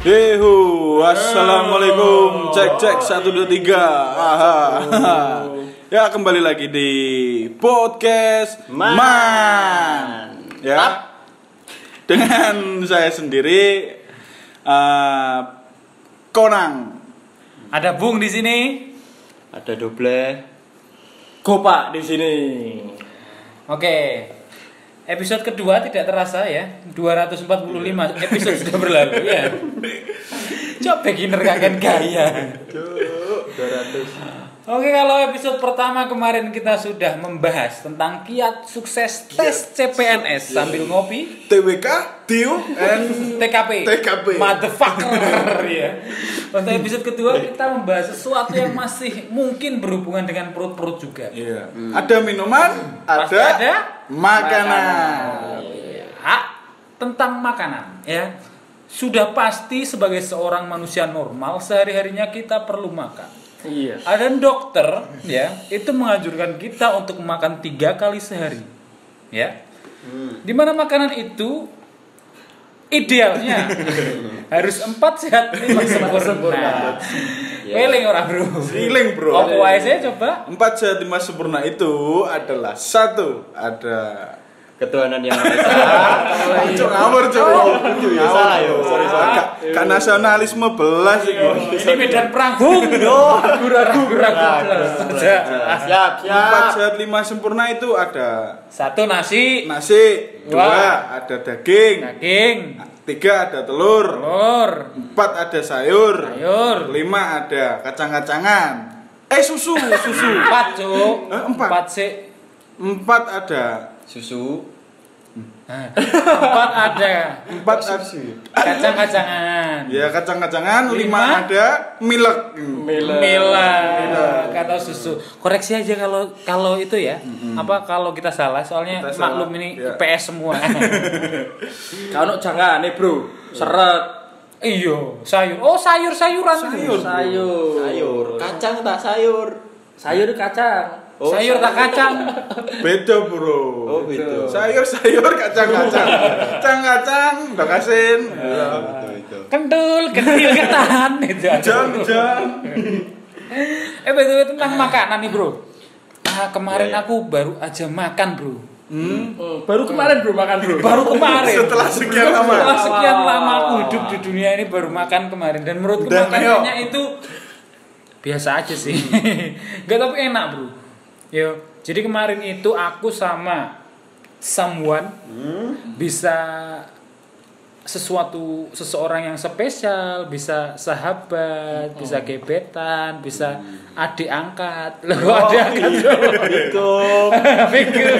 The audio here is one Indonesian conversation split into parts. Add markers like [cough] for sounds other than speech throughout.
Hehu, assalamualaikum. Cek cek satu dua tiga. Ya kembali lagi di podcast Man. Man. Ya. Dengan saya sendiri eh, Konang. Ada Bung di sini. Ada doble. Gopak di sini. Oke. Episode kedua tidak terasa ya. 245 episode sudah berlalu ya. Coba beginner kangen gaya. 200. Oke, kalau episode pertama kemarin kita sudah membahas tentang kiat sukses tes CPNS sambil ngopi TWK, Tiu, and TKP. TKP. Motherfucker [laughs] ya. Untuk episode kedua kita membahas sesuatu yang masih mungkin berhubungan dengan perut-perut juga. Iya. Ada minuman, Pasti ada, ada makanan. hak tentang makanan ya sudah pasti sebagai seorang manusia normal sehari-harinya kita perlu makan Iya. ada dokter ya itu menganjurkan kita untuk makan tiga kali sehari ya di mana makanan itu idealnya. [laughs] Harus empat sehat lima sempurna. Weling orang bro. Feeling bro. Apa saya coba? Empat sehat lima sempurna itu adalah satu ada Ketuhanan yang Maha Esa. [laughs] Cuk ngawur cuk. itu ya, salah ya. Sorry, sorry. Ka- ka nasionalisme belas iki. ini medan perang bung ragu ragu ragu Siap, Empat siap. sehat lima sempurna itu ada satu nasi nasi, dua ada daging, daging tiga ada telur, telur empat ada sayur, sayur lima ada kacang-kacangan. Eh susu, susu. empat cuk empat. empat sih Empat ada, Susu. Nah, empat ada empat ada. kacang-kacangan Ya kacang-kacangan, lima, Lima. ada milk. Mila kata susu koreksi aja kalau kalau itu ya apa kalau kita salah soalnya Kita salah, maklum ini ya. IPS semua [laughs] Kalau jangan nih, Bro. Seret. iyo sayur oh sayur sayuran Sayur. Sayur. Sayur. Kacang tak sayur. Sayur kacang. Oh, sayur tak kacang Beda bro. Oh, gitu. Sayur-sayur, kacang-kacang. Kacang-kacang, udah kasin. kendul kecil ketan itu Jam, jam. eh betul tentang makanan nih bro ah kemarin aku baru aja makan bro Hmm. Hmm, baru kemarin bro makan bro. baru kemarin Setelah sekian lama. setelah sekian lama aku hidup di dunia ini baru makan kemarin dan menurutku makanannya itu biasa aja sih [laughs] nggak tapi enak bro yo jadi kemarin itu aku sama someone bisa sesuatu seseorang yang spesial bisa sahabat bisa gebetan bisa adik angkat loh adik angkat [laughs] Itu. [laughs] Pikir.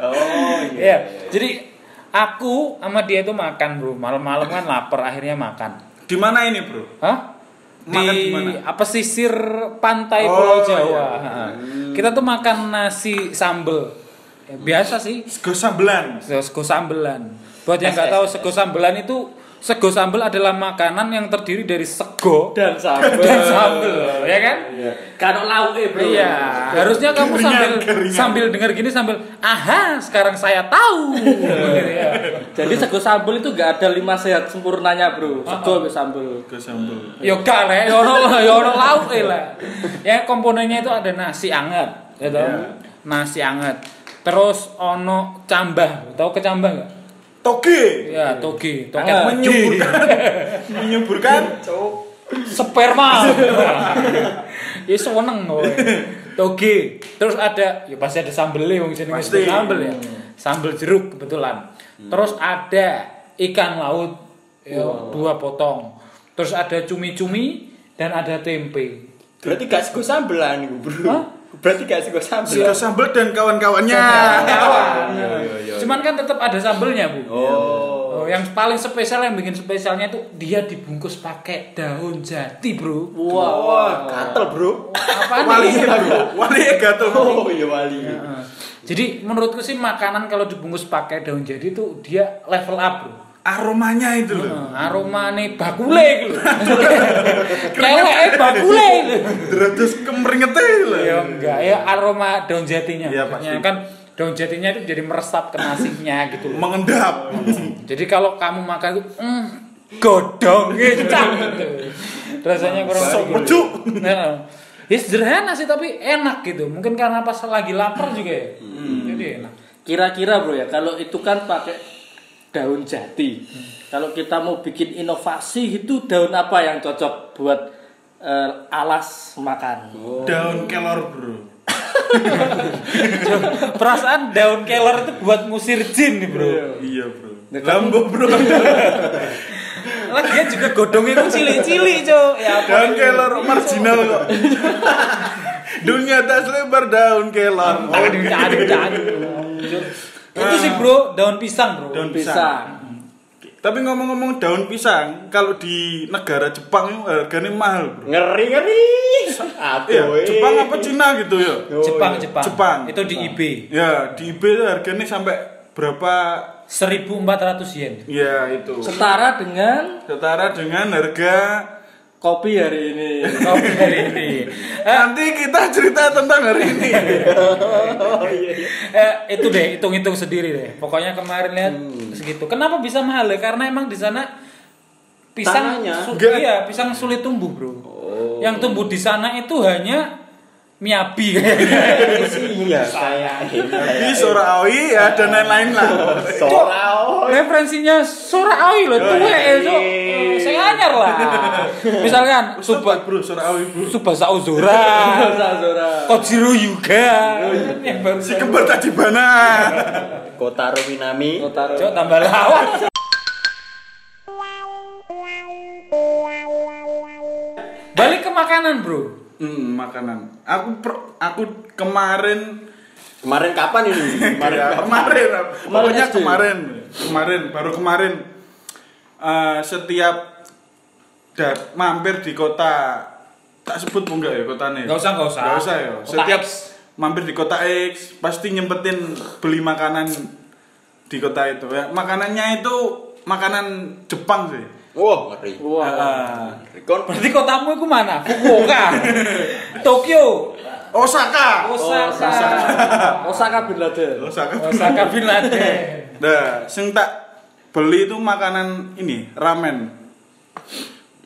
Oh, Ya, jadi aku sama dia itu makan bro malam-malam kan lapar akhirnya makan Di mana ini bro? Hah? Makan di apa pesisir pantai Oh, Pulau iya. Jawa. Ha. Kita tuh makan nasi sambel. Biasa sih, Sego sambelan. sego sambelan. Buat [laughs] yang nggak tahu sego sambelan itu sego sambel adalah makanan yang terdiri dari sego Dan [laughs] sambel. dan sambel, ya kan? Kalau lauk eh bro. Iya, harusnya kamu Keringan, sambil keringan. sambil dengar gini sambil aha, sekarang saya tahu. Iya. Jadi sego sambel itu gak ada lima sehat sempurnanya bro. Sego sama sambel. Sego sambel. Yo gak lah, yo ono yo ono lauk eh lah. Ya komponennya itu ada nasi anget, ya toh? Iya. Nasi anget. Terus ono cambah, tahu kecambah enggak? Toge. Ya, toge, toge Ah, menyuburkan [laughs] Menyuburkan. sperma. [laughs] ya seneng kowe. Toge. Terus ada, ya pasti ada sambelnya wong jenenge sambel ya. Sambel jeruk kebetulan. Terus ada ikan laut ya, dua potong. Terus ada cumi-cumi dan ada tempe. Berarti gak sego sambelan iku, Bro. Hah? Berarti gak sego sambel. Sego sambel dan kawan-kawannya. Kawan. Iya, iya, iya. Cuman kan tetap ada sambelnya, Bu. Oh. Oh, yang paling spesial yang bikin spesialnya itu dia dibungkus pakai daun jati, Bro. Wah, gatel, Bro. Apa Wali nih? bro. Wali gatel. Oh, iya wali. Jadi menurutku sih makanan kalau dibungkus pakai daun jadi itu dia level up, Bro. Aromanya itu loh. Heeh, aromane bakule gitu. [laughs] Keleke bakule gitu. Terus kemringete loh. Ya enggak, ya aroma daun jatinya. Maksudnya pasti. kan daun jatinya itu jadi meresap ke nasinya gitu loh. Mengendap. Jadi kalau kamu makan itu mm, godong ngecang rasanya kurang Sok gitu. Heeh. Ya sederhana sih tapi enak gitu. Mungkin karena pas lagi lapar juga ya. Jadi enak. Kira-kira bro ya, kalau itu kan pakai daun jati. Kalau kita mau bikin inovasi itu daun apa yang cocok buat eh, alas makan? Daun kelor, Bro. [laughs] Perasaan daun kelor itu buat ngusir jin nih, Bro. Iya, Bro. Lambo, Bro. [laughs] Lagian juga godongnya kan cilik-cilik, Cok. Ya apa? Daun kelor marginal kok. [laughs] Dunia tak selebar daun kelor. Aduh, aduh, aduh. Itu sih, Bro, daun pisang, Bro. Daun pisang. Tapi ngomong-ngomong daun pisang, kalau di negara Jepang itu harganya mahal, Bro. Ngeri ngeri. Iya, eh. Jepang apa Cina gitu ya? Oh, Jepang, iya. Jepang. Jepang. Itu di eBay. Ya, di itu harganya sampai berapa? 1400 yen. Ya, itu. Setara dengan Setara dengan harga kopi hari ini. [laughs] Kopi hari ini. Eh, Nanti kita cerita tentang hari ini. eh, itu deh, hitung-hitung sendiri deh. Pokoknya kemarin lihat Hmm. segitu. Kenapa bisa mahal ya? Karena emang di sana pisang Tanahnya. su- iya, pisang sulit tumbuh, Bro. Oh. Yang tumbuh di sana itu hanya miyabi kayaknya. [laughs] Iya, kayak Ini Sora Aoi ya dan lain-lain lah. Sorao. Referensinya Sora Aoi loh, tuh ya, Saya anyar lah. [laughs] Misalkan Suba bro, Sora Aoi bro. Subasa Ozora, [laughs] Zora. Kojiro Yuga, Si kembar tadi mana? Kotaro Minami. Kotaro. Cok tambah lawak. Balik ke makanan, Bro. Hmm, makanan. Aku per- aku kemarin Kemarin kapan ini? [laughs] Kemarin ya, kapan? kemarin pokoknya kemarin kemarin baru kemarin eh, setiap dat mampir di kota tak sebut mau enggak ya kotanya Nggak usah, nggak usah. Nggak usah ya Kota setiap X. mampir di kota X pasti nyempetin beli makanan di kota itu ya makanannya itu makanan Jepang sih Wah, ngeri. Wah. Ah. Kon Berarti kotamu itu mana? Fukuoka, [laughs] Tokyo, Osaka Osaka, [laughs] Osaka bin Laden. Osaka Osaka Bin Laden. Nah, sing tak beli itu makanan ini, ramen.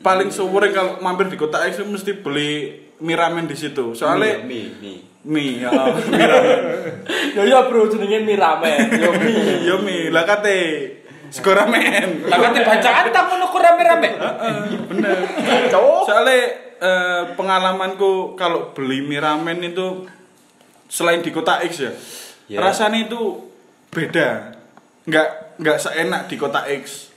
Paling sering kalau mampir di kota X itu mesti beli mie ramen di situ. Soalnya mie, mie. mie, ya, mie [laughs] ramen. Ya ya bro, jenenge mie ramen. Yo mie. Yo mie, lah kate sego ramen. Lah kan bacaan tak ngono ku rame-rame. Bener. Cowok. Soalnya eh, pengalamanku kalau beli mie ramen itu selain di kota X ya, Ya. rasanya itu beda. Nggak nggak seenak di kota X.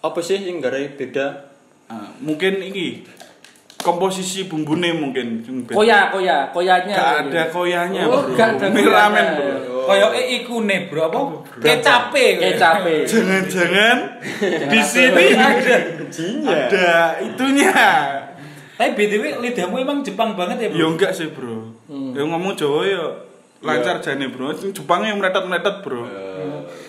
Apa sih yang gara beda? Ah, mungkin ini komposisi bumbune mungkin. Koya, koya, koyanya. Gak ada koyanya Oh, bro. gak ada Mie koyanya. ramen bro. Koyoke ikune, Bro, apa? Kecape. Kecape. [laughs] Jangan-jangan di sini ada Jinya. ada itunya. Tapi BTW lidahmu emang Jepang banget ya, Ya Bro? enggak sih bro. Ya ngomong Jawa ya lancar jane bro. Jepang yang meletot-meletot bro.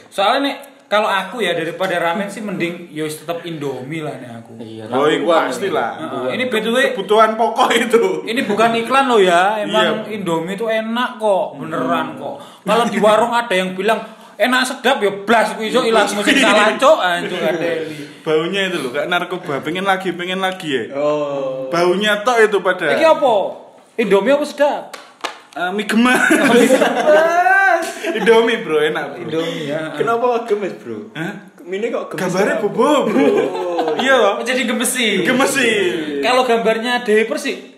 Soalnya nih kalau aku ya daripada ramen sih mending ya wis tetap Indomie lah nih aku. Iya, Oh itu pasti ini. lah. Ini BTW Kebutuhan pokok itu. ini bukan iklan loh ya, emang Iya. Indomie itu enak kok, beneran kok. Kalau di warung ada yang bilang enak sedap ya blas kuwi iso ilang [laughs] musik salah cok anjing ngadeli. Baunya itu loh kayak narkoba. Pengen lagi, pengen lagi ya. Oh. Baunya tok itu pada. Iki apa? Indomie apa sedap? Eh, mie gemas. [laughs] Indomie bro enak bro. Indomie ya. Kenapa gemes, Bro? Hah? Mini kok gemes? Gambarnya kenapa? bobo bro. iya loh. Oh, jadi gemesi. Gemesi. Kalau gambarnya Dewi Persik,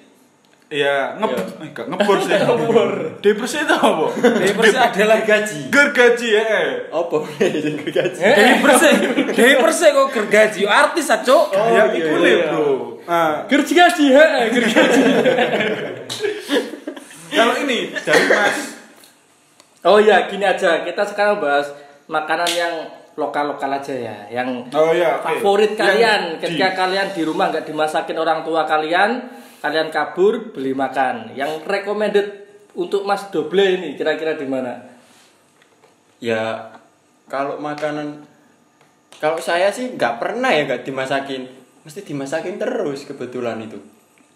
Iya, ngep eh, gak ngebor sih. [laughs] Ngebor. Dewi Persik itu apa? Dewi Persik adalah Gaji. Gergaji ya. eh. Apa yang gaji? Dewi Persik, Dewi Persik kok gergaji artis ah, Cok. Ya iya, iku iya. bro. Nah, Gergaji, heeh, gergaji. kalau ini dari Mas Oh iya, gini aja. Kita sekarang bahas makanan yang lokal-lokal aja ya, yang Oh ya, oke. favorit Yang kalian di- ketika kalian di rumah nggak dimasakin orang tua kalian, kalian kabur beli makan. Yang recommended untuk Mas Doble ini kira-kira di mana? Ya kalau makanan kalau saya sih nggak pernah ya nggak dimasakin. Mesti dimasakin terus kebetulan itu.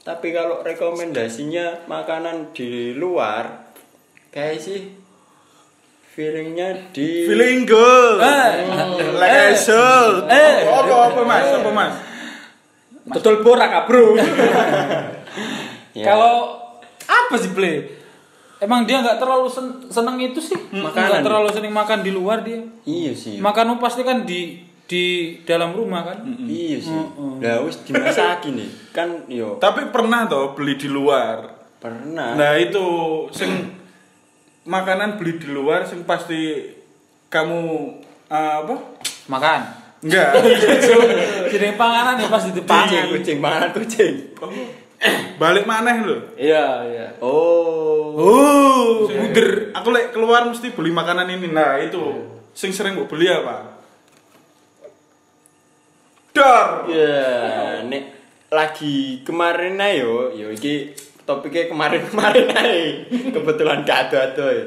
Tapi kalau rekomendasinya makanan di luar kayak sih feelingnya di Feeling good. Eh. Like Eh. Eh. Apa apa Mas? Apa Mas? Betul borak bro. [laughs] [laughs] Ya. Kalau apa sih play? Emang dia nggak terlalu sen- seneng itu sih, Makanan. nggak terlalu sering makan di luar dia. iya sih Makanmu pasti kan di di dalam rumah kan. iya sih lah wis dimasakin [laughs] nih kan yo Tapi pernah toh beli di luar. pernah Nah, itu sing makanan beli di luar sing pasti kamu eh, apa? Makan. Enggak. [laughs] Jadi panganan ya pas di depan. kucing kucing panganan kucing Balik maneh lho. Iya, iya. oh Oh, Buder. Aku lek keluar mesti beli makanan ini. Nah, itu sing sering mbok beli apa? Dar. ya nek lagi kemarin ae yo yo iki topiknya kemarin-kemarin [laughs] ae kebetulan gak ada-ada ya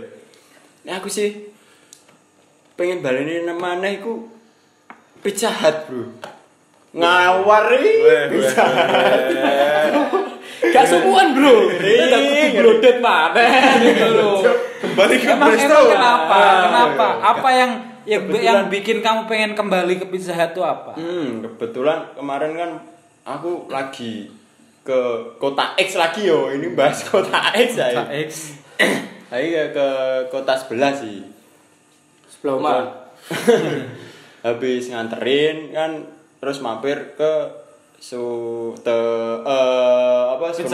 Nek aku sih pengen baleni namanya iku Pizza Hut bro ngawar Weh, ih weh, Pizza Gak sumuan, bro. Ngeri. blodet mana gitu. Kembali ke Emang, Presto. emang kenapa? Ah. Kenapa? Apa yang yang, Kebetulan- yang bikin kamu pengen kembali ke Pizza Hut itu apa? Hmm, kebetulan kemarin kan aku lagi ke kota X lagi yo. Ini bahas kota X ya. X. [clears throat] Ayo ke, ke kota sebelah sih. Sebelah mana? [laughs] Habis nganterin kan terus mampir ke su te eh, apa. Hut.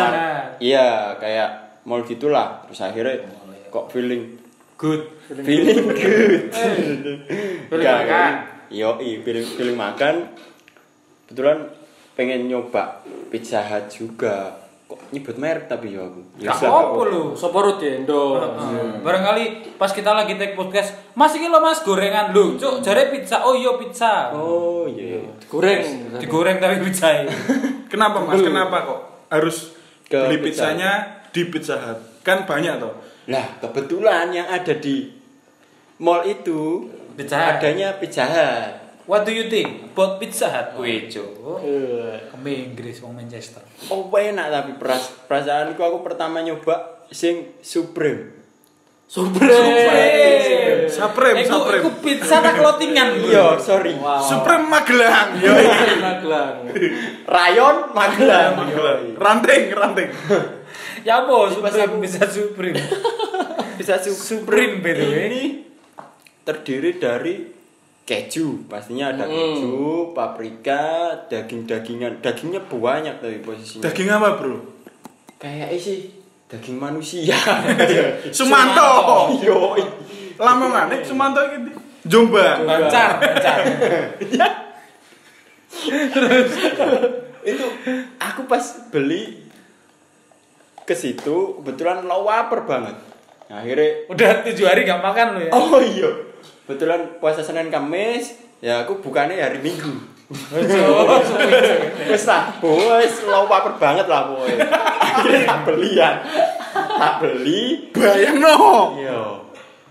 Iya, kayak mall gitulah. Terus akhirnya kok feeling Good. feeling [laughs] good. Feeling Nggak, makan. Yo, feeling feeling makan. Kebetulan pengen nyoba Pizza Hut juga. Kok nyebut merek tapi yo aku. Ya, apa lu. Soporut ya, Indo. Heeh. Barangkali pas kita lagi take podcast, Mas iki lo Mas gorengan lu. Cuk, jare pizza. Oh iya pizza. Oh, iya. iya. Goreng. Digoreng tapi pizza. [laughs] Kenapa Mas? Kenapa kok harus Ke beli Pizza pizzanya di Pizza Hut? Kan banyak toh. Lah, kebetulan yang ada di mall itu Pizza adanya Pizza Hut. What do you think about Pizza Hut? Wih, Cuk. Eh, Kami Inggris wong Manchester. Oh, enak tapi peras perasaanku aku pertama nyoba sing Supreme. Supreme. Supreme, Iku, Supreme. iku pizza tak clothingan. [laughs] Iya, sorry. Wow. Supreme Magelang. Yo. Magelang. Rayon Magelang. Magelang. Ranting, ranting. Ya apa Supreme aku- pizza Supreme. Bisa su- Supreme btw. Ini terdiri dari keju, pastinya ada keju, paprika, daging-dagingan. Dagingnya banyak tapi posisinya. Daging apa, Bro? Kayak sih daging manusia. [laughs] Sumanto. Yo. Lamongan, Sumanto iki. Jombang. Lancar, lancar. itu aku pas beli ke situ kebetulan lapar banget. Nah, akhirnya Udah tujuh hari gak makan lu ya. oh iya kebetulan puasa Senin Kamis ya aku bukannya hari Minggu. [laughs] Wes lah. Bos lapar banget lah boy akhirnya tak beli ya. Tak beli. Bayang no. iya.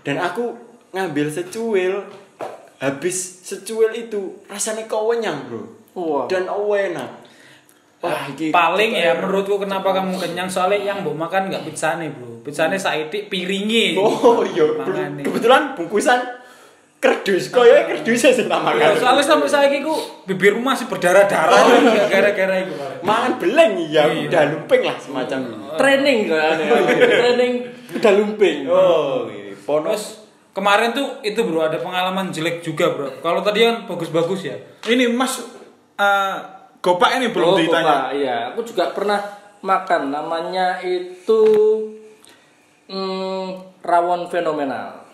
Dan aku ngambil secuil. Habis secuil itu rasanya kewenyang bro. Wah. dan enak. Wah iki Paling ya menurutku kenapa kamu kenyang? Soalnya yang mau makan nggak pizzane bro. Pizzane saiki piringi. Oh iya, kebetulan bungkusan kerdus kok ya kerdusnya sih tak Ya, makan. soalnya sampai saiki ku bibirku masih berdarah-darah Oh, nih, gara-gara itu. Mangan beleng ya, Iya. udah lumping lah semacam ini. Training kan. Training udah lumping. Oh, iya. ponos. Kemarin tuh itu bro ada pengalaman jelek juga bro. Kalau tadi kan bagus-bagus ya. Ini Mas eh, Gopak ini belum Oh, ditanya. Bapak, Iya, aku juga pernah makan. Namanya itu hmm, rawon fenomenal.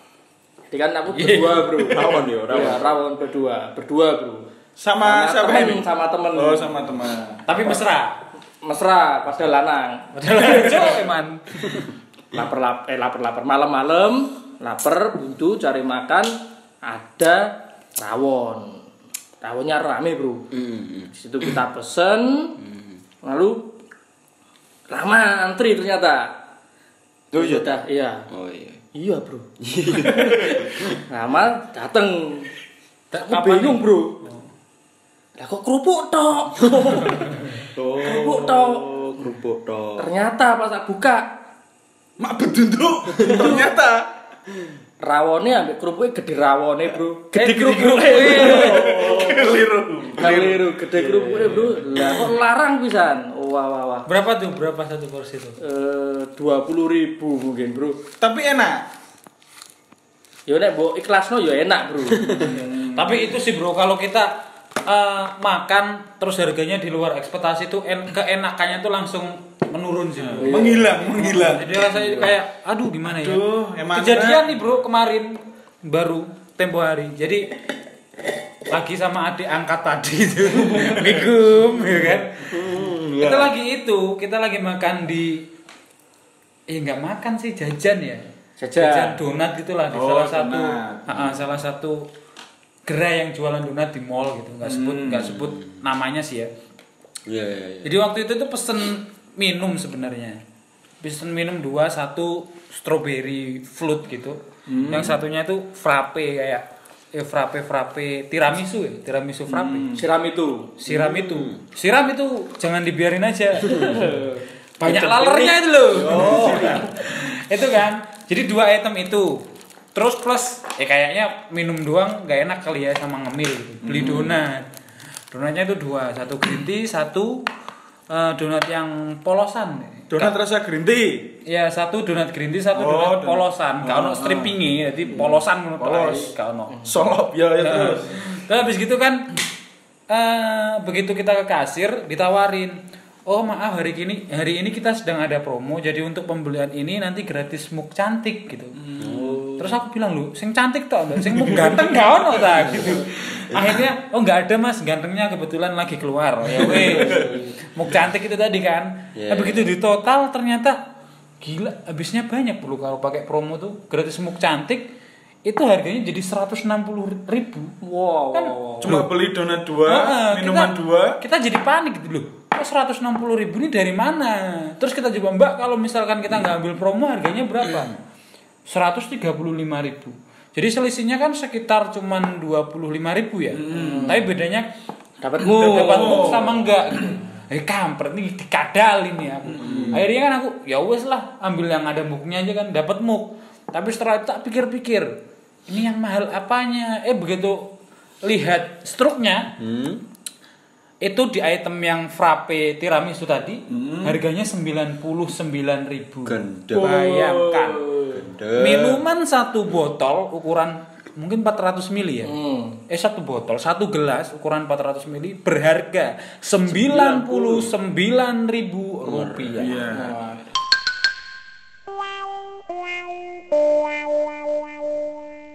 Jadi kan aku berdua bro. Rawon ya, rawon. Iya, rawon berdua, berdua bro. Sama siapa temen, ini? Sama temen. Oh, sama teman. Tapi mesra. Mesra, pada lanang. Padahal [laughs] cowok eman. lapar lapar eh lapar lapar malam-malam lapar buntu cari makan ada rawon rawonnya rame bro Hmm. di situ kita pesen lalu lama antri ternyata Oh iya. Udah, iya Oh iya. Iya bro [laughs] lama dateng aku Kapan bingung bro lah kok kerupuk tok [laughs] Oh, Kerupuk tok. kerupuk tok. ternyata pas tak buka Mak bedunduk. Ternyata rawone ambek kerupuknya gede rawone, Bro. Gede Eh, kerupuknya. [laughs] Keliru. Keliru, gede kerupuknya, Bro. Lah kok larang pisan. Wah, wah, wah. Berapa tuh? Berapa satu porsi itu? Eh, 20 ribu mungkin, Bro. Tapi enak. Ya nek mbok ikhlasno ya enak, Bro. [laughs] Tapi itu sih bro, kalau kita eh, makan terus harganya di luar ekspektasi tuh en keenakannya tuh langsung menurun sih bro. Menghilang, menghilang. Jadi rasanya kayak, aduh gimana ya? Aduh, emang Kejadian nih bro kemarin baru tempo hari. Jadi lagi sama adik angkat tadi itu, Assalamualaikum, [laughs] ya kan? Kita lagi itu, kita lagi makan di, eh nggak makan sih jajan ya. Jajan. donat gitulah di Oh, salah satu, ah, salah satu gerai yang jualan donat di mall gitu. Nggak sebut, nggak sebut namanya sih ya. Iya iya iya. Jadi waktu itu tuh pesen minum sebenarnya. Pesen minum dua, satu strawberry float gitu. Yang satunya itu frappe kayak eh frappe frappe tiramisu ya, tiramisu frappe. Siram itu. Siram itu. Siram itu jangan dibiarin aja. [laughs] Banyak lalernya itu loh. [laughs] itu kan. Jadi dua item itu. Terus plus ya kayaknya minum doang nggak enak kali ya sama ngemil gitu. Beli donat. Donatnya itu dua, satu green tea, satu eh, donat yang polosan. Donat rasa green tea. Ya satu donat green tea, satu Oh, donat donat. polosan. Gak ono Oh, strippingnya, jadi polosan ngono Polos. gak ono. Solop ya, ya terus. Terus habis gitu kan eh begitu kita ke kasir ditawarin, "Oh, maaf hari ini hari ini kita sedang ada promo, jadi untuk pembelian ini nanti gratis muk cantik gitu." Terus aku bilang, "Lu, sing cantik tok, Mbak. Sing muk ganteng gak ono ta?" [laughs] gitu. Akhirnya, "Oh, nggak ada Mas, gantengnya kebetulan lagi keluar." Ya weh. Muk cantik itu tadi kan. Iya, Nah, begitu di total ternyata gila habisnya banyak bro kalau pakai promo tuh gratis muk cantik itu harganya jadi 160 ribu Wow. Kan Cuma beli donat dua, Heeh, minuman kita, dua. Kita jadi panik gitu loh. Kok 160 ribu ini dari mana? Terus kita coba mbak kalau misalkan kita nggak ambil promo harganya berapa? 135 ribu. Jadi selisihnya kan sekitar cuman 25 ribu ya. Tapi bedanya Dapat muk, muk. dapat muk sama enggak gitu. Eh kampret nih dikadalin ya aku. Akhirnya kan aku ya wes lah ambil yang ada muknya aja kan dapat muk. Tapi setelah itu tak pikir-pikir ini yang mahal apanya? Eh begitu lihat struknya Hmm. itu di item yang frappe tiramisu tadi harganya 99.000 Gendeng. bayangkan Minuman satu botol ukuran mungkin 400 mili ya Hmm. eh satu botol satu gelas ukuran 400 mili berharga 99.000 rupiah Iya. Nah,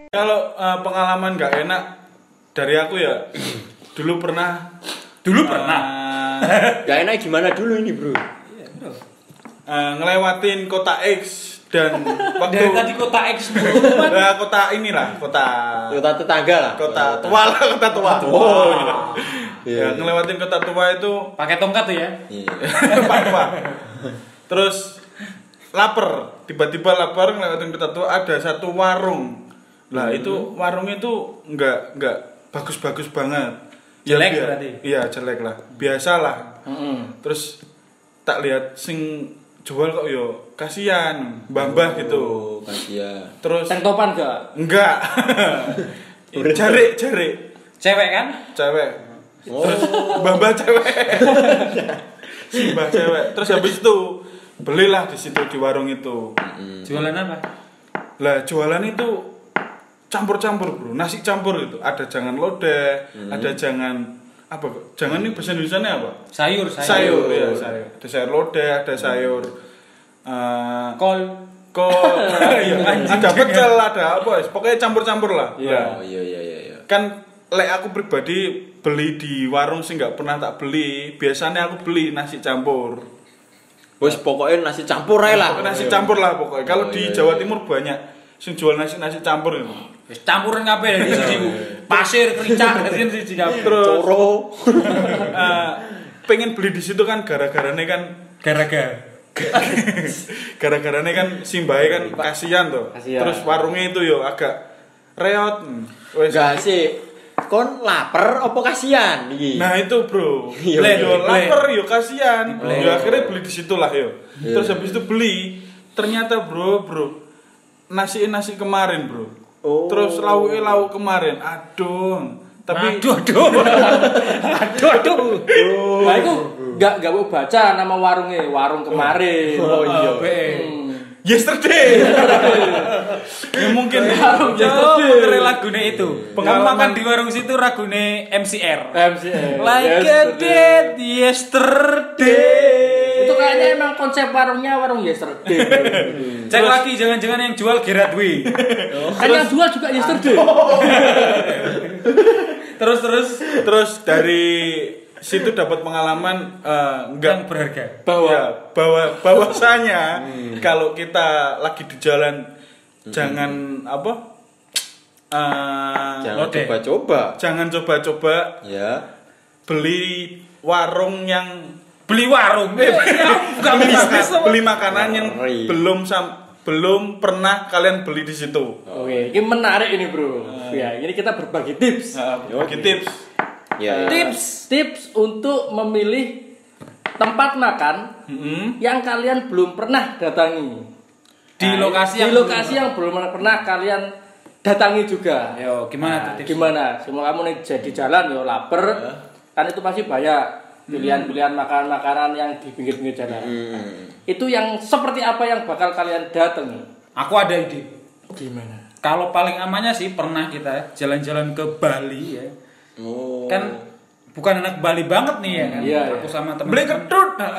Kalau eh, pengalaman nggak enak dari aku ya, dulu pernah. dulu pernah eh, Gak enak gimana dulu ini bro? eh, ngelewatin kota X dan [laughs] waktu dari tadi kota X [laughs] Nah, kota inilah kota Kota tetangga lah. kota tua lah kota tua. Oh, iya. Iya, Ya, ngelewatin kota tua itu pakai tongkat tuh ya Iya. [laughs] Pak, Pak. Terus lapar, tiba-tiba lapar ngelewatin kota tua ada satu warung. Lah itu warung itu nggak nggak bagus-bagus banget. Jelek bia- berarti? Iya jelek lah, biasalah. Mm-mm. Terus tak lihat sing jual kok yo kasihan, mbah-mbah gitu. Oh, kasihan. Terus Tank topan gak? enggak. [laughs] jarik jarik cewek kan cewek. Terus mbah-mbah cewek. [laughs] si mbah cewek. Terus habis itu belilah di situ di warung itu. jualan apa Lah jualan itu campur-campur bro, nasi campur gitu. Ada jangan lodeh, ada jangan apa? Jangan ini bahasa Indonesia apa? sayur Sayur, ya sayur. Ada sayur lodeh, ada sayur eh kol kol, [laughs] iya, ada pecel, ada apa? wis. Pokoknya campur-campur lah. Oh iya iya iya. iya. Kan lek aku pribadi beli di warung sih nggak pernah tak beli. Biasanya aku beli nasi campur. Bos pokoknya nasi campur aja lah. Nasi campur lah pokoknya. Kalau Oh, di iya, Jawa iya. Timur banyak sing jual nasi nasi campur itu. Wis campuran kabeh dari siji. Pasir, kericak [laughs] dari siji kabeh. Terus Coro. [laughs] eh, pengen beli di situ kan gara-garanya kan Gara-gara [laughs] gara-garanya kan simbahe kan kasihan tuh. Kasihan. Terus warungnya itu yo agak reot. Hmm, wes. Enggak sih. Kon lapar apa kasihan iki? Nah itu bro, Iya, yo iya. lapar yo kasihan, yo akhirnya beli di situ lah yo. Iya. Terus habis itu beli, ternyata bro bro, nasi nasi kemarin bro Oh. terus lauknya lauk kemarin aduh tapi aduh aduh [laughs] aduh aduh Nah itu nggak nggak mau baca nama warungnya warung kemarin. [laughs] Oh iya. Hmm. yesterday [laughs] ya mungkin Warung yesterday. puterin lagune itu. Kamu Pengalaman- makan di warung situ ragune MCR. MCR. Like a Yesterday. dead yesterday. Itu kayaknya emang konsep warungnya warung yesterday. [laughs] Cek lagi jangan-jangan yang jual Gerard Way. kan yang jual juga yesterday. terus terus terus dari situ dapat pengalaman eh, yang enggak berharga. Bahwa ya, bahwa bahwasanya [laughs] kalau kita lagi di jalan jangan apa eh, Jangan coba-coba. jangan coba-coba Ya. beli warung yang Beli warung. [laughs] Eh, bukan bisnis apa? beli makanan yang Ngeri. belum sam belum pernah kalian beli di situ. Oke, ini menarik ini bro. Ya, ini kita berbagi tips. Nah, Oke. bagi tips. Ya. ya. Tips, tips untuk memilih tempat makan Mm-mm. yang kalian belum pernah datangi. Di Nah, lokasi di yang lokasi yang belum pernah kalian datangi juga. Yo, gimana Nah, tuh tips? gimana? Semua kamu nih jadi jalan yo lapar, kan itu pasti banyak pilihan-pilihan makanan-makanan yang di pinggir-pinggir jalan. Hmm. Itu yang seperti apa yang bakal kalian datangi? Aku ada ide. Gimana? Kalau paling amannya sih pernah kita jalan-jalan ke Bali ya. Oh. Kan bukan anak Bali banget nih ya kan. Iya, Aku iya. sama teman Beli ketut. bukan,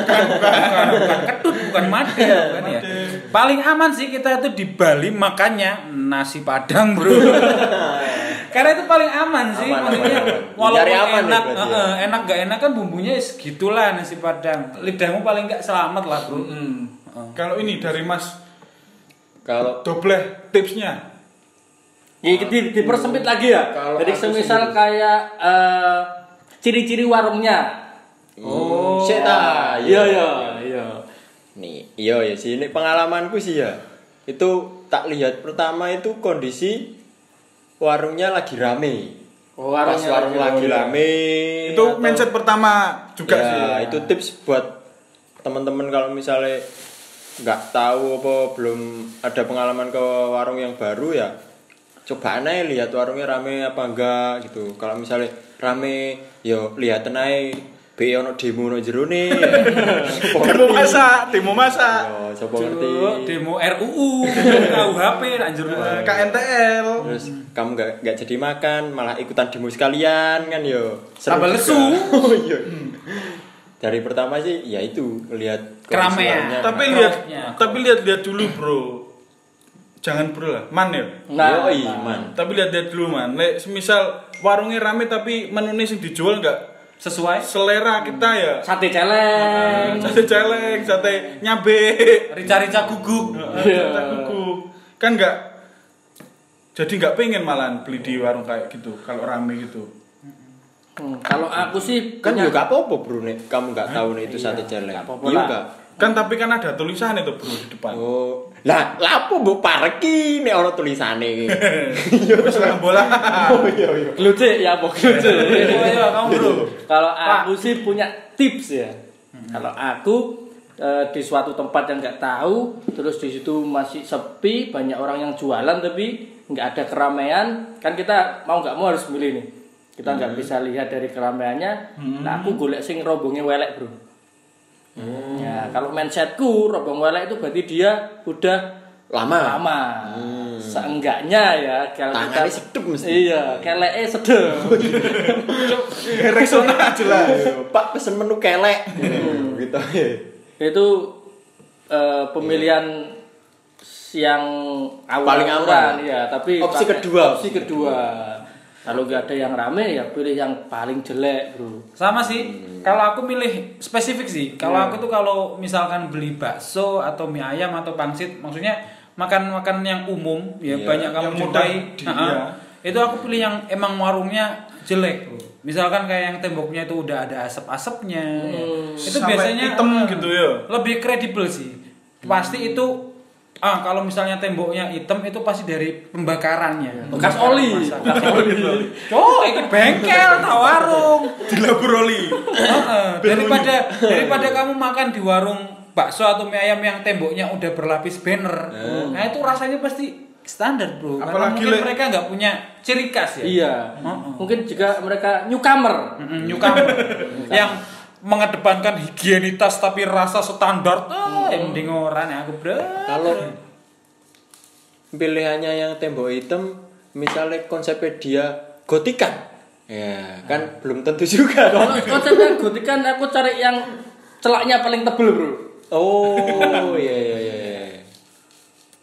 bukan, bukan, bukan ketut, bukan made, bukan ya. Paling aman sih kita itu di Bali makannya nasi padang, Bro. [laughs] Karena itu paling aman sih, Aman, maksudnya aman, walaupun aman enak, berarti ya? eh, enak gak enak kan bumbunya ya segitulah nasi padang. Lidahmu paling gak selamat lah, Bro. Mm. Kalau ini dari Mas Kalau Dobleh tipsnya. Ya, di, dipersempit lagi ya. Kalau Jadi semisal sendiri. kayak eh, ciri-ciri warungnya. Oh, Seta. Iya iya iya. Nih, iya ya sih ini pengalamanku sih ya. Itu tak lihat pertama itu kondisi warungnya lagi rame. Oh, Pas warungnya warung lagi lagi rame. Itu atau- mindset pertama juga ya, sih. itu tips buat teman-teman kalau misalnya nggak tahu apa belum ada pengalaman ke warung yang baru ya coba aja lihat warungnya rame apa enggak gitu kalau misalnya rame yo lihat aja be ono demo no jero nih [laughs] Demo masak, demo masak. yo coba Cuk, ngerti demo RUU, KUHP, anjir Eh, KNTL. terus kamu nggak nggak jadi makan malah ikutan demo sekalian kan yo Tambah lesu. [laughs] oh iya dari pertama sih ya itu lihat Keramaian. Tapi lihat, tapi lihat-lihat dulu, Bro. Jangan bro lah, man ya. Nah, Yoi, nah. man. Tapi lihat-lihat dulu man. Lek semisal warungnya rame tapi menunya yang dijual nggak Sesuai selera kita ya. Sate celeng. [laughs] Sate celeng, sate nyabe. rica-rica guguk. [laughs] Iya. Sate kuku. Kan nggak jadi nggak pengen malah beli di warung kayak gitu kalau rame gitu. Hmm, kalau aku sih kan juga apa-apa bro nih kamu nggak tahu nih itu sate celeng nggak apa-apa iya nggak Kan tapi kan ada tulisan itu bro di depan. oh lah lapo bu parki nih orang tulisannya [laughs] Wis lah bola. oh iya iya Gelucik ya. Ayo, [laughs] ayo, kamu bro. Kalau aku sih punya tips ya. Kalau aku eh, di suatu tempat yang nggak tahu, terus di situ masih sepi, banyak orang yang jualan tapi nggak ada keramaian, kan kita mau nggak mau harus milih nih. Kita nggak bisa lihat dari keramaiannya. Nah aku golek sing rombongnya welek bro. Ya kalau mindsetku rombong welek itu berarti dia udah lama lama. Seenggaknya ya kalau Tangannya kita sedep mesti. Iya, keleknya sedep. [laughs] Rexona jelas. pak pesen menu kelek gitu itu eh, pemilihan yang awal Paling aman. ya tapi Opsi kedua. opsi kedua kalau nggak ada yang rame ya pilih yang paling jelek bro Sama sih. Kalau aku milih spesifik sih. Kalau aku tuh kalau misalkan beli bakso atau mie ayam atau pangsit, maksudnya makan-makan yang umum ya Iya, banyak kamu jumpai. di- Nah, iya. Itu aku pilih yang emang warungnya jelek, Bro. Misalkan kayak yang temboknya itu udah ada asap-asapnya. ya. Itu Sampai biasanya hitam eh, gitu ya. Lebih kredibel sih. Pasti itu Ah, kalau misalnya temboknya hitam itu pasti dari pembakarannya. bekas Pembakaran oli bekas oli Oh, [laughs] itu bengkel, tak warung. Dilabur oli. Heeh, [laughs] daripada [laughs] daripada kamu makan di warung bakso atau mie ayam yang temboknya udah berlapis banner. Nah, itu rasanya pasti standar, Bro. Karena Apalagi mungkin le- mereka nggak punya ciri khas ya. Iya. Mungkin juga mereka newcomer. Newcomer yang mengedepankan higienitas tapi rasa standar yang mending orang ya aku bro Kalau pilihannya yang tembok hitam, misalnya konsepnya dia gotikan, ya kan belum tentu juga. Kalau konsepnya gotik kan aku cari yang celaknya paling tebel, Bro. Oh, iya iya iya. iya.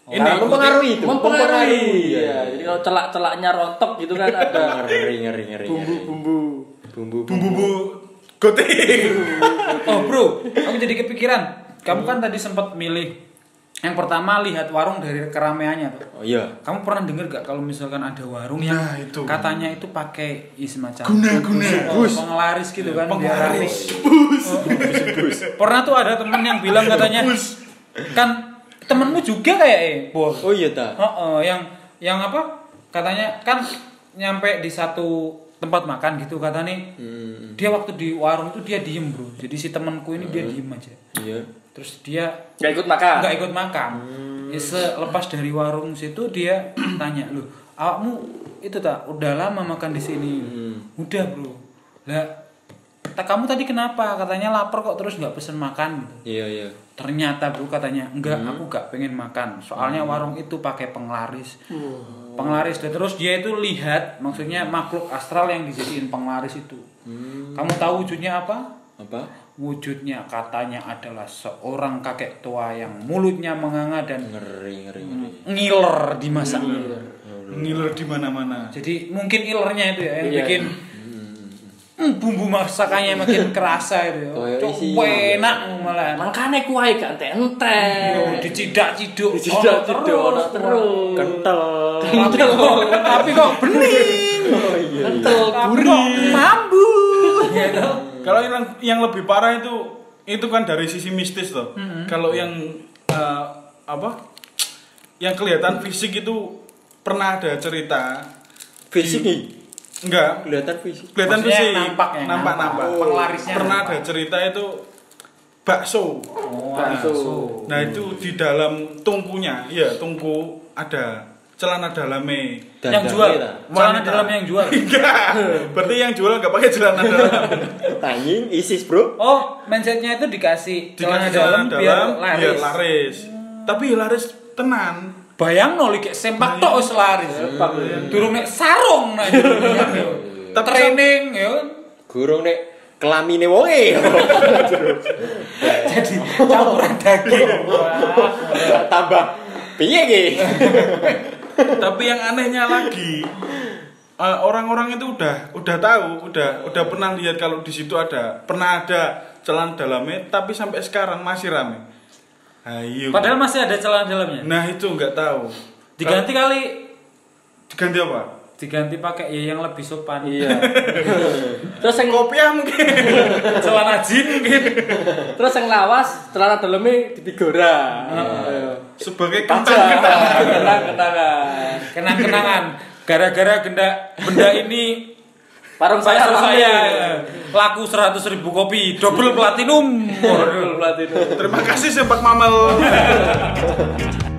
Ini Nah, mempengaruhi itu. Mempengaruhi. Iya. Iya. Jadi kalau celak-celaknya rontok gitu kan [laughs] ada Ngeri ngeri ngeri. bumbu-bumbu. Bumbu Bumbu-bumbu gotik. [laughs] oh bro aku jadi kepikiran kamu kan tadi sempat milih yang pertama lihat warung dari keramaiannya tuh Oh iya. kamu pernah denger gak kalau misalkan ada warung yang Nah, itu. katanya itu pakai ya, semacam Guna-guna. bus, oh, penglaris gitu kan biar rame. Penglaris. Bus. pernah tuh ada temen yang bilang katanya Bus. kan temenmu juga kayak eh bos Oh iya ta. Oh, oh, yang yang apa? Katanya kan nyampe di satu tempat makan gitu katanya Hmm. dia waktu di warung itu dia diem bro jadi si temanku ini dia diem aja Iya. Terus dia Gak ikut makan. nggak ikut makan. Ya, selepas dari warung situ dia [clears throat] tanya loh awakmu itu tak udah lama makan di sini? Hmm. udah bro. Lah tak kamu tadi kenapa? Katanya lapar kok terus nggak pesen makan. Iya iya. ternyata bro katanya enggak aku gak pengen makan. Soalnya warung itu pakai penglaris. Penglaris dan terus dia itu lihat maksudnya makhluk astral yang dijadiin penglaris itu. Kamu tahu wujudnya apa Apa? wujudnya katanya adalah seorang kakek tua yang mulutnya menganga dan Ngeri ngeri ngeri. ngiler di masa Ngiler di mana-mana. jadi mungkin ilernya itu ya yang Iya. bikin Hmm, bumbu masakannya makin kerasa itu ya. Cok, enak malah Makanya kuai gak ente-ente. Yo, dicidak-ciduk Dicidak-ciduk, ono ono terus. Kental. tapi kok tapi kok bening Oh iya. Kental, kok mambu gitu Kalau yang yang lebih parah itu itu kan dari sisi mistis loh. Kalau yang eh, apa? Yang kelihatan fisik itu pernah ada cerita Fisik nih. enggak Kelihatan fisik. kelihatan Maksudnya fisik yang nampak, yang nampak nampak. nampak. Oh, penglarisnya pernah nampak. ada cerita itu bakso oh Bakso. nah itu di dalam tungkunya iya tungku ada celana dalame. Yang jual? celana Wanita. dalam yang jual? Enggak. [laughs] Berarti yang jual enggak pakai celana dalam [laughs] Anjing ISIS, Bro. oh mindsetnya itu dikasih celana dikasih dalam celana biar dalam laris biar laris. tapi laris tenan. Bayang no kayak sempak tok wis laris. Durung nek sarung nah Tapi training ya. Gurung nek kelamine wonge. [laughs] jadi campuran daging. Tambah. Piye ki? Tapi yang anehnya lagi eh, orang-orang itu udah udah tahu udah udah pernah lihat kalau di situ ada pernah ada celana dalamnya tapi sampai sekarang masih rame. Ayo padahal masih ada celana dalamnya? Nah itu nggak tahu. Diganti kali. Diganti apa diganti pakai ya yang lebih sopan Iya. [laughs] Terus yang kopiah mungkin [laughs] celana jin mungkin terus yang lawas celana dalamnya ditigora. Ayo. sebagai Kenang-kenangan. kenang-kenangan gara-gara benda benda ini Warung saya saya laku 100 ribu kopi double platinum Waduh. Platinum. terima kasih sepak mamel [laughs]